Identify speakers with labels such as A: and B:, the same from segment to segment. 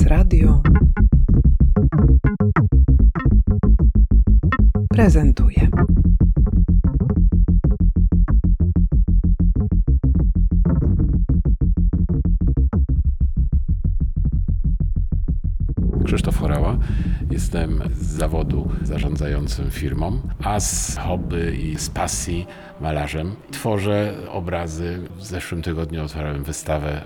A: SBS Radio prezentuje.
B: Jestem z zawodu zarządzającym firmą, a z hobby i z pasji malarzem. Tworzę obrazy. W zeszłym tygodniu otwarłem wystawę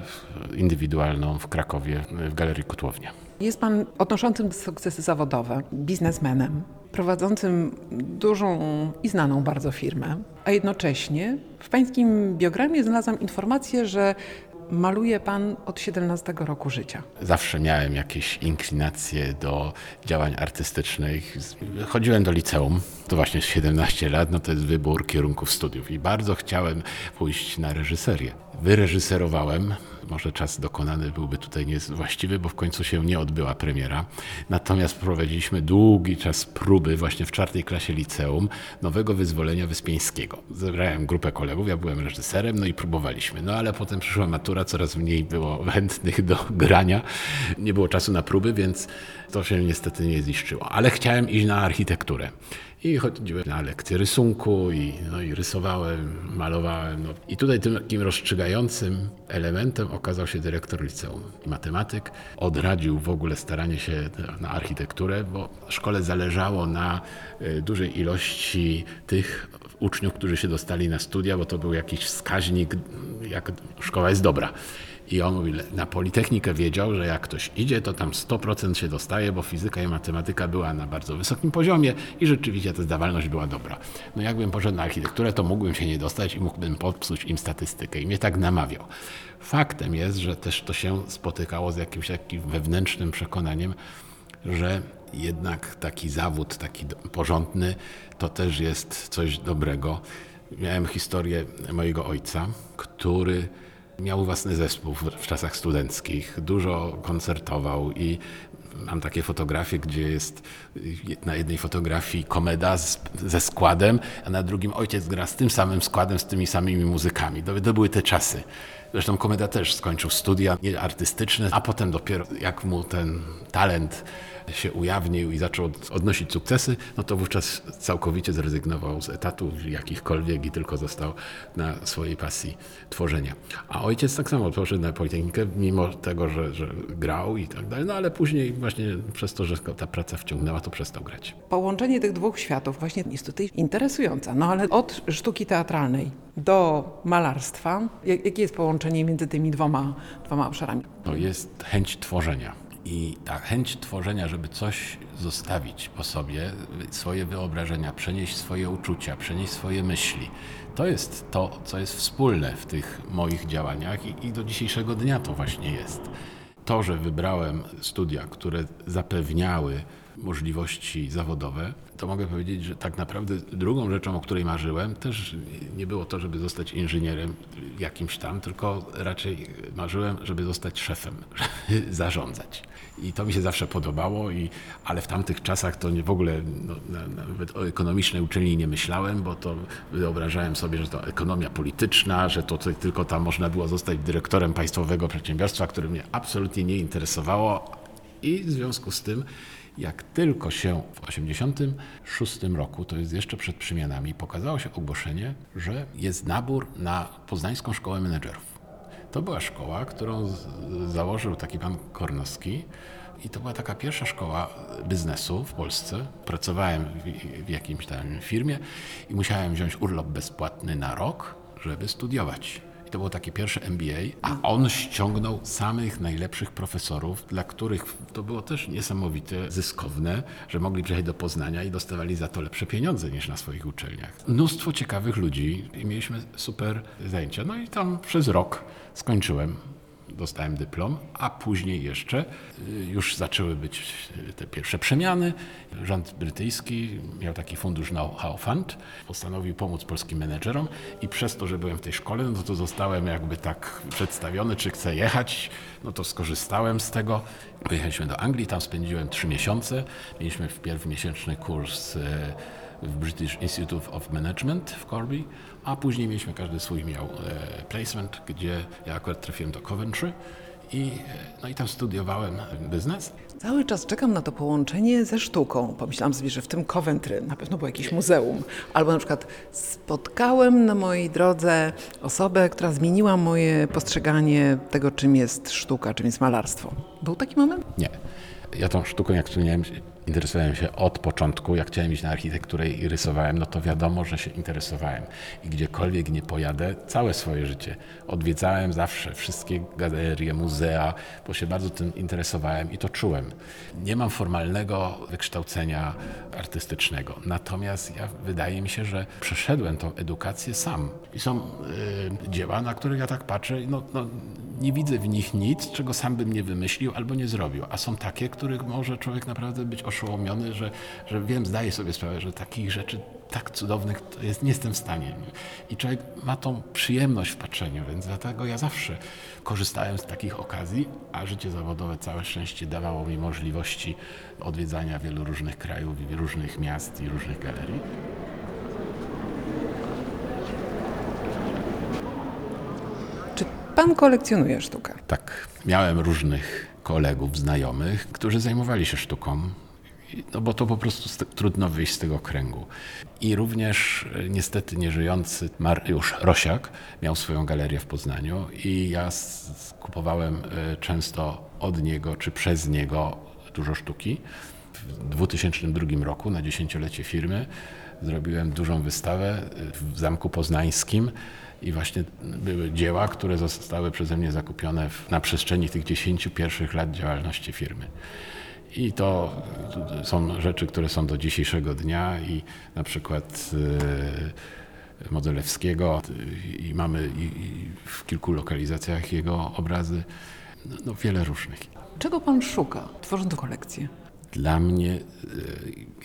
B: indywidualną w Krakowie w Galerii Kotłownia.
A: Jest Pan odnoszącym sukcesy zawodowe, biznesmenem, prowadzącym dużą i znaną bardzo firmę, a jednocześnie w Pańskim biogramie znalazłam informację, że maluje Pan od 17 roku życia.
B: Zawsze miałem jakieś inklinacje do działań artystycznych. Chodziłem do liceum, to właśnie 17 lat, no to jest wybór kierunków studiów i bardzo chciałem pójść na reżyserię. Wyreżyserowałem, może czas dokonany byłby tutaj niewłaściwy, bo w końcu się nie odbyła premiera. Natomiast prowadziliśmy długi czas próby właśnie w czwartej klasie liceum nowego wyzwolenia Wyspiańskiego. Zebrałem grupę kolegów, ja byłem reżyserem, no i próbowaliśmy. No ale potem przyszła matura, coraz mniej było chętnych do grania. Nie było czasu na próby, więc to się niestety nie ziszczyło. Ale chciałem iść na architekturę. I chodziłem na lekcje rysunku i, no, i rysowałem, malowałem. No. I tutaj tym takim rozstrzygającym elementem okazał się dyrektor liceum. Matematyk odradził w ogóle staranie się na architekturę, bo szkole zależało na y, dużej ilości tych uczniów, którzy się dostali na studia, bo to był jakiś wskaźnik, jak szkoła jest dobra. I on mówi, na Politechnikę wiedział, że jak ktoś idzie, to tam 100% się dostaje, bo fizyka i matematyka była na bardzo wysokim poziomie i rzeczywiście ta zdawalność była dobra. No jakbym poszedł na architekturę, to mógłbym się nie dostać i mógłbym popsuć im statystykę. I mnie tak namawiał. Faktem jest, że też to się spotykało z jakimś takim wewnętrznym przekonaniem, że jednak taki zawód, taki porządny, to też jest coś dobrego. Miałem historię mojego ojca, który Miał własny zespół w, czasach studenckich, dużo koncertował i mam takie fotografie, gdzie jest na jednej fotografii komeda z, ze składem, a na drugim ojciec gra z tym samym składem, z tymi samymi muzykami. To, to były te czasy. Zresztą komeda też skończył studia artystyczne, a potem dopiero jak mu ten talent się ujawnił i zaczął odnosić sukcesy, no to wówczas całkowicie zrezygnował z etatu jakichkolwiek i tylko został na swojej pasji tworzenia. A ojciec tak samo poszedł na Politechnikę, mimo tego, że, że grał i tak dalej, no ale później właśnie przez to, że ta praca wciągnęła, to przestał grać.
A: Połączenie tych dwóch światów właśnie jest tutaj interesujące, no ale od sztuki teatralnej do malarstwa, jakie jest połączenie między tymi dwoma, dwoma obszarami?
B: To jest chęć tworzenia i ta chęć tworzenia, żeby coś zostawić po sobie, swoje wyobrażenia, przenieść swoje uczucia, przenieść swoje myśli, to jest to, co jest wspólne w tych moich działaniach i, i do dzisiejszego dnia to właśnie jest. To, że wybrałem studia, które zapewniały możliwości zawodowe, to mogę powiedzieć, że tak naprawdę drugą rzeczą, o której marzyłem, też nie było to, żeby zostać inżynierem jakimś tam, tylko raczej marzyłem, żeby zostać szefem, żeby zarządzać. I to mi się zawsze podobało, i, ale w tamtych czasach to nie, w ogóle no, nawet o ekonomicznej uczelni nie myślałem, bo to wyobrażałem sobie, że to ekonomia polityczna, że to tylko tam można było zostać dyrektorem państwowego przedsiębiorstwa, które mnie absolutnie nie interesowało. I w związku z tym jak tylko się w 1986 roku, to jest jeszcze przed przemianami, pokazało się ogłoszenie, że jest nabór na Poznańską Szkołę Menedżerów. To była szkoła, którą założył taki pan Kornowski. I to była taka pierwsza szkoła biznesu w Polsce. Pracowałem w, w jakimś tam firmie i musiałem wziąć urlop bezpłatny na rok, żeby studiować to było takie pierwsze MBA, a on ściągnął samych najlepszych profesorów, dla których to było też niesamowite, zyskowne, że mogli przyjechać do Poznania i dostawali za to lepsze pieniądze niż na swoich uczelniach. Mnóstwo ciekawych ludzi i mieliśmy super zajęcia. No i tam przez rok skończyłem dostałem dyplom, a później jeszcze y, już zaczęły być te pierwsze przemiany. Rząd brytyjski miał taki fundusz Know-how Fund, postanowił pomóc polskim menedżerom i przez to, że byłem w tej szkole, no to zostałem jakby tak przedstawiony, czy chcę jechać, no to skorzystałem z tego. Pojechaliśmy do Anglii, tam spędziłem trzy miesiące. Mieliśmy wpierw miesięczny kurs e, w British Institute of Management w Corby, a później mieliśmy każdy swój miał e, placement, gdzie ja akurat trafiłem do Coventry I, no i tam studiowałem biznes.
A: Cały czas czekam na to połączenie ze sztuką. Pomyślałam sobie, że w tym Coventry na pewno było jakieś muzeum. Albo na przykład spotkałem na mojej drodze osobę, która zmieniła moje postrzeganie tego, czym jest sztuka, czym jest malarstwo. Był taki moment?
B: Nie. Ja tą sztuką, jak wspomniałem, interesowałem się od początku. Jak chciałem iść na architekturę i rysowałem, no to wiadomo, że się interesowałem. I gdziekolwiek nie pojadę, całe swoje życie odwiedzałem zawsze wszystkie galerie, muzea, bo się bardzo tym interesowałem i to czułem. Nie mam formalnego wykształcenia artystycznego, natomiast ja, wydaje mi się, że przeszedłem tą edukację sam. I są y, dzieła, na które ja tak patrzę, no, no, nie widzę w nich nic, czego sam bym nie wymyślił albo nie zrobił. A są takie, których może człowiek naprawdę być oszołomiony, że, że wiem, zdaję sobie sprawę, że takich rzeczy tak cudownych to jest, nie jestem w stanie. I człowiek ma tą przyjemność w patrzeniu, więc dlatego ja zawsze korzystałem z takich okazji, a życie zawodowe całe szczęście dawało mi możliwości odwiedzania wielu różnych krajów, różnych miast i różnych galerii.
A: Pan kolekcjonuje sztukę?
B: Tak, miałem różnych kolegów, znajomych, którzy zajmowali się sztuką, no bo to po prostu st- trudno wyjść z tego kręgu. I również e, niestety nieżyjący Mariusz Rosiak miał swoją galerię w Poznaniu i ja kupowałem e, często od niego czy przez niego dużo sztuki. W 2002 roku na dziesięciolecie firmy zrobiłem dużą wystawę e, w Zamku Poznańskim i właśnie były dzieła, które zostały przeze mnie zakupione w, na przestrzeni tych 10 pierwszych lat działalności firmy. I to są rzeczy, które są do dzisiejszego dnia i na przykład e, Modelewskiego i- mamy i, i w kilku lokalizacjach jego obrazy, no, no wiele różnych.
A: Czego pan szuka, tworząc kolekcję?
B: Dla mnie, e,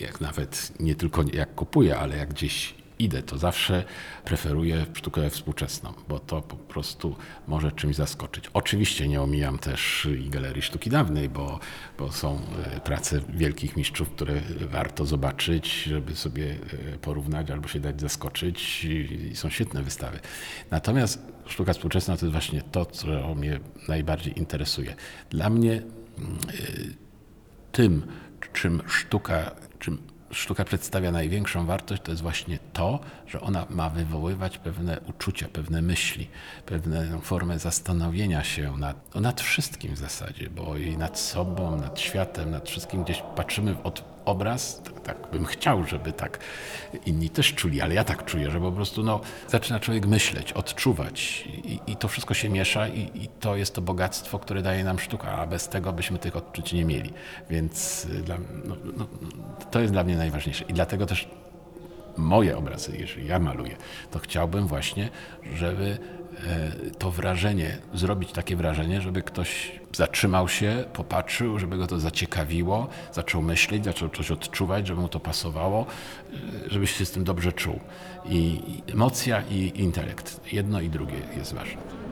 B: jak nawet nie tylko jak kupuję, ale jak gdzieś idę, to zawsze preferuję sztukę współczesną, bo to po prostu może czymś zaskoczyć. Oczywiście nie omijam też i galerii sztuki dawnej, bo, bo są e, prace wielkich mistrzów, które warto zobaczyć, żeby sobie e, porównać albo się dać zaskoczyć i są świetne wystawy. Natomiast sztuka współczesna to jest właśnie to, co mnie najbardziej interesuje. Dla mnie tym, czym sztuka, czym sztuka przedstawia największą wartość, to jest właśnie to, że ona ma wywoływać pewne uczucia, pewne myśli, pewną formę zastanowienia się nad, nad wszystkim w zasadzie, bo i nad sobą, nad światem, nad wszystkim gdzieś patrzymy od obraz, tak, tak bym chciał, żeby tak inni też czuli, ale ja tak czuję, że po prostu no, zaczyna człowiek myśleć, odczuwać i, i to wszystko się miesza i, i to jest to bogactwo, które daje nam sztuka, a bez tego byśmy tych odczuć nie mieli. Więc y, dla, no, no, to jest dla mnie najważniejsze i dlatego też moje obrazy, jeżeli ja maluję, to chciałbym właśnie, żeby e, to wrażenie, zrobić takie wrażenie, żeby ktoś zatrzymał się, popatrzył, żeby go to zaciekawiło, zaczął myśleć, zaczął coś odczuwać, żeby mu to pasowało, e, żeby się z tym dobrze czuł. I emocja i intelekt, jedno i drugie jest ważne.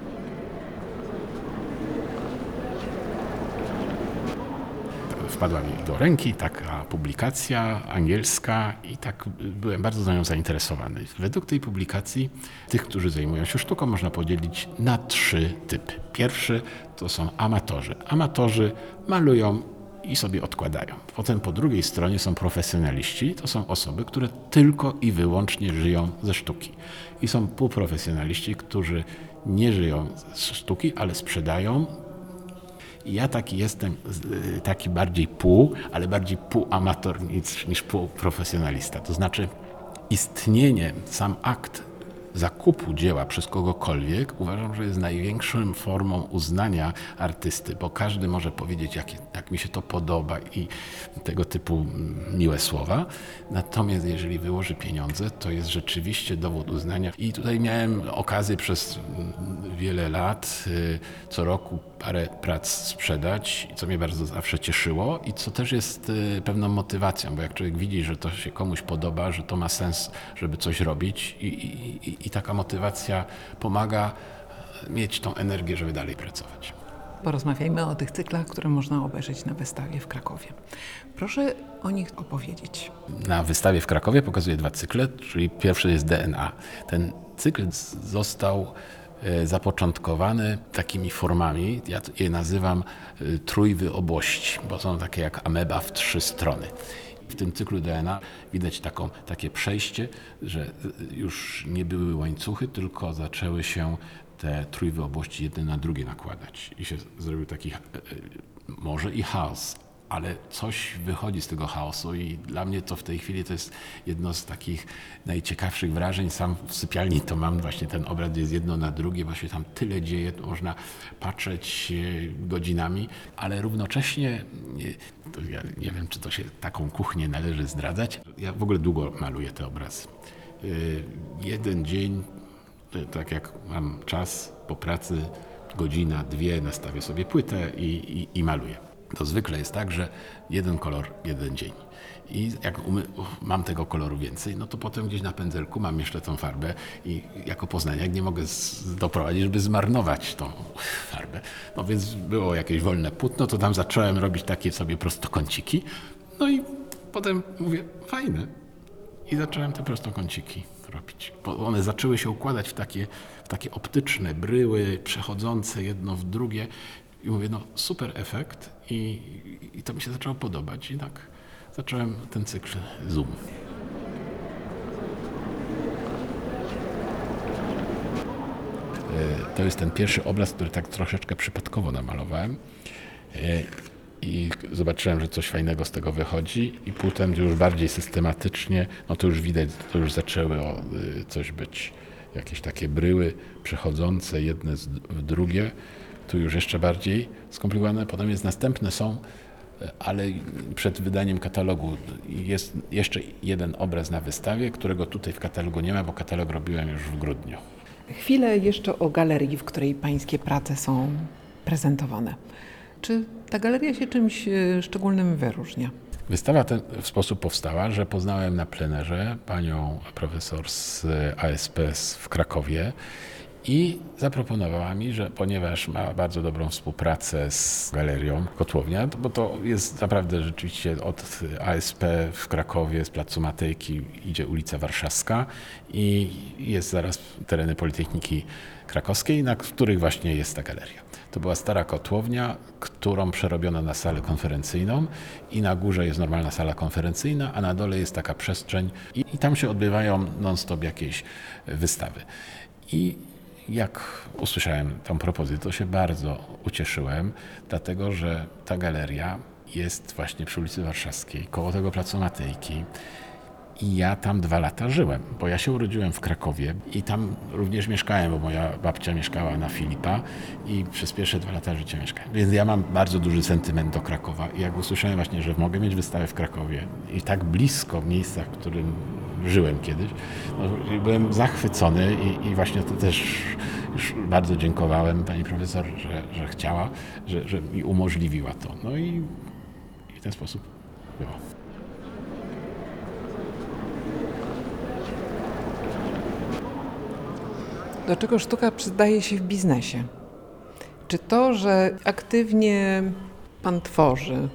B: Wpadła mi do ręki taka publikacja angielska i tak byłem bardzo nią zainteresowany. Według tej publikacji tych, którzy zajmują się sztuką, można podzielić na trzy typy. Pierwszy to są amatorzy. Amatorzy malują i sobie odkładają. Potem po drugiej stronie są profesjonaliści. To są osoby, które tylko i wyłącznie żyją ze sztuki. I są półprofesjonaliści, którzy nie żyją z sztuki, ale sprzedają Ja taki jestem, y, taki bardziej pół, ale bardziej półamator niż, niż półprofesjonalista. To znaczy istnienie, sam akt zakupu dzieła przez kogokolwiek uważam, że jest największą formą uznania artysty, bo każdy może powiedzieć, jak, jak mi się to podoba i tego typu miłe słowa. Natomiast jeżeli wyłoży pieniądze, to jest rzeczywiście dowód uznania. I tutaj miałem okazję przez wiele lat, y, co roku parę prac sprzedać, co mnie bardzo zawsze cieszyło i co też jest y, pewną motywacją, bo jak człowiek widzi, że to się komuś podoba, że to ma sens, żeby coś robić i, i, i- i taka motywacja pomaga mieć tą energię, żeby dalej pracować.
A: Porozmawiajmy o tych cyklach, które można obejrzeć na wystawie w Krakowie. Proszę o nich opowiedzieć.
B: Na wystawie w Krakowie pokazuję dwa cykle, czyli pierwszy jest DNA. Ten cykl został e, zapoczątkowany takimi formami, ja je nazywam e, trójwyobości, bo są takie jak ameba w trzy strony. W tym cyklu DNA widać taką, takie przejście, że e, już nie były łańcuchy, tylko zaczęły się te trójwyobości jedne na drugie nakładać. I się zrobił taki e, e, może i chaos, ale coś wychodzi z tego chaosu i dla mnie to w tej chwili to jest jedno z takich najciekawszych wrażeń. Sam w sypialni to mam właśnie ten obraz, jest jedno na drugie, się tam tyle dzieje, można patrzeć e, godzinami, ale równocześnie, e, ja nie wiem, czy to się taką kuchnię należy zdradzać. Ja w ogóle długo maluję te obrazy. E, Jeden dzień, tak jak mam czas po pracy, godzina, dwie, nastawię sobie płytę i, i, i maluję to zwykle jest tak, że jeden kolor, jeden dzień. I jak mam tego koloru więcej, no to potem gdzieś na pędzelku mam jeszcze tą farbę i jako poznaniak nie mogę doprowadzić, żeby zmarnować tą farbę. No więc było jakieś wolne płótno, to tam zacząłem robić takie sobie prostokąciki. No i potem mówię, fajne. I zacząłem te prostokąciki robić. Bo one zaczęły się układać w takie, w takie optyczne bryły, przechodzące jedno w drugie. I mówię, no super efekt i, i to mi się zaczęło podobać. I tak zacząłem ten cykl Zoom. E, To jest ten pierwszy obraz, który tak troszeczkę przypadkowo namalowałem. E, I zobaczyłem, że coś fajnego z tego wychodzi, i potem już bardziej systematycznie, no to już widać, to już zaczęły y, coś być, jakieś takie bryły przechodzące jedne w drugie. Tu już jeszcze bardziej skomplikowane. Potem jest następne są, ale przed wydaniem katalogu jest jeszcze jeden obraz na wystawie, którego tutaj w katalogu nie ma, bo katalog robiłem już w grudniu.
A: Chwilę jeszcze o galerii, w której pańskie prace są prezentowane. Czy ta galeria się czymś e, szczególnym wyróżnia?
B: Wystawa ten w sposób powstała, że poznałem na plenerze panią profesor z ASP z- w Krakowie i zaproponowała mi, że ponieważ ma bardzo dobrą współpracę z galerią Kotłownia, bo to jest naprawdę rzeczywiście od ASP w Krakowie, z Placu Matejki idzie ulica Warszawska i jest zaraz tereny Politechniki Krakowskiej, na których właśnie jest ta galeria. To była stara kotłownia, którą przerobiono na salę konferencyjną i na górze jest normalna sala konferencyjna, a na dole jest taka przestrzeń i, i tam się odbywają non-stop jakieś wystawy. I jak usłyszałem tą propozycję, to się bardzo ucieszyłem, dlatego że ta galeria jest właśnie przy ulicy Warszawskiej, koło tego placu Matejki. I ja tam dwa lata żyłem, bo ja się urodziłem w Krakowie i tam również mieszkałem, bo moja babcia mieszkała na Filipa i przez pierwsze dwa lata życia mieszkałem. Więc ja mam bardzo duży sentyment do Krakowa. I jak usłyszałem właśnie, że mogę mieć wystawę w Krakowie i tak blisko miejsca, w którym żyłem kiedyś, no, byłem zachwycony i, i właśnie to też już bardzo dziękowałem pani profesor, że, że chciała, że, że mi umożliwiła to. No i, i w ten sposób było.
A: Do czego sztuka przydaje się w biznesie? Czy to, że aktywnie pan tworzy,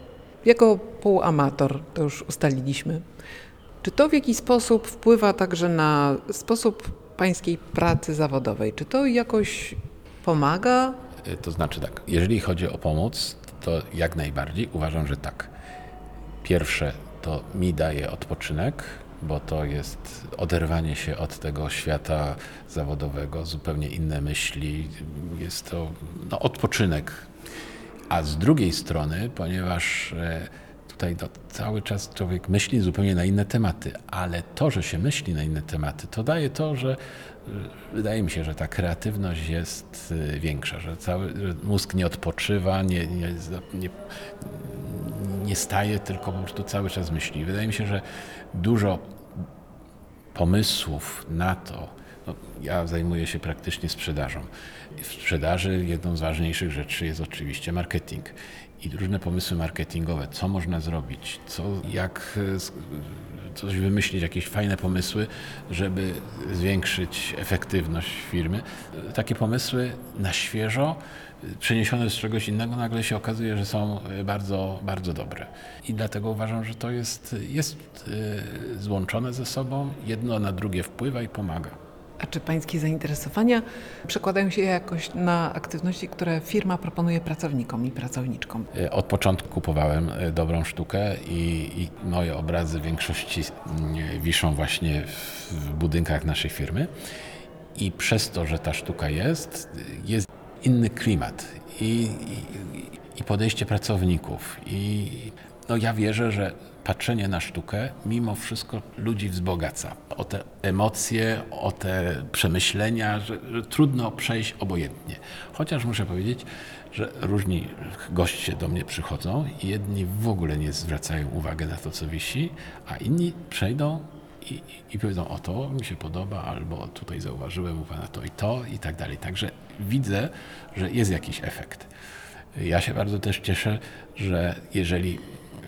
A: jako półamator, to już ustaliliśmy, czy to w jakiś sposób wpływa także na sposób pańskiej pracy zawodowej? Czy to jakoś pomaga?
B: Y, To znaczy tak, jeżeli chodzi o pomoc, to jak najbardziej uważam, że tak. Pierwsze to mi daje odpoczynek, bo to jest oderwanie się od tego świata zawodowego, zupełnie inne myśli. Jest to no, odpoczynek. A z drugiej strony, ponieważ e, tutaj no, cały czas człowiek myśli zupełnie na inne tematy, ale to, że się myśli na inne tematy, to daje to, że e, wydaje mi się, że ta kreatywność jest e, większa, że cały że mózg nie odpoczywa, nie, nie, nie, nie staje, tylko po prostu cały czas myśli. Wydaje mi się, że dużo pomysłów na to. No, ja zajmuję się praktycznie sprzedażą. W sprzedaży jedną z ważniejszych rzeczy jest oczywiście marketing. I różne pomysły marketingowe, co można zrobić, co, jak e, coś wymyślić, jakieś fajne pomysły, żeby zwiększyć efektywność firmy. Takie pomysły na świeżo, przeniesione z czegoś innego, nagle się okazuje, że są e, bardzo, bardzo dobre. I dlatego uważam, że to jest, jest e, złączone ze sobą, jedno na drugie wpływa i pomaga.
A: A czy pańskie zainteresowania przekładają się jakoś na aktywności, które firma proponuje pracownikom i pracowniczkom?
B: E, Od początku kupowałem e, dobrą sztukę i, i moje obrazy w większości mm, wiszą właśnie w budynkach naszej firmy. I przez to, że ta sztuka jest, jest inny klimat i, i, i podejście pracowników. I no ja wierzę, że patrzenie na sztukę mimo wszystko ludzi wzbogaca. O te emocje, o te przemyślenia, że, że trudno przejść obojętnie. Chociaż muszę powiedzieć, że różni goście do mnie przychodzą i jedni w ogóle nie zwracają uwagi na to, co wisi, a inni przejdą i, i powiedzą, o to mi się podoba, albo tutaj zauważyłem u Pana to i to i tak dalej. Także widzę, że jest jakiś efekt. Ja się bardzo też cieszę, że jeżeli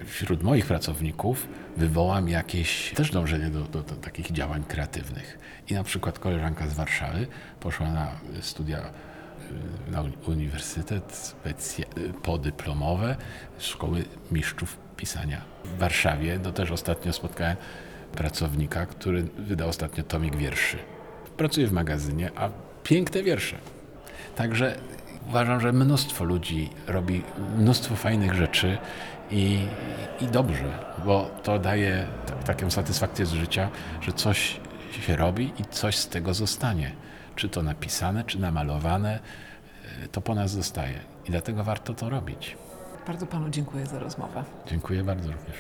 B: wśród moich pracowników wywołam jakieś też dążenie do, do, do takich działań kreatywnych. I na przykład koleżanka z Warszawy poszła na studia y, na uni- uniwersytet y, podyplomowe Szkoły Mistrzów Pisania w Warszawie. No też ostatnio spotkałem pracownika, który wydał ostatnio tomik wierszy. Pracuje w magazynie, a piękne wiersze. Także uważam, że mnóstwo ludzi robi mnóstwo fajnych rzeczy i, i dobrze, bo to daje taką satysfakcję z życia, że coś się robi i coś z tego zostanie. Czy to napisane, czy namalowane, y, to po nas zostaje. I dlatego warto to robić.
A: Bardzo panu dziękuję za rozmowę.
B: Dziękuję bardzo również.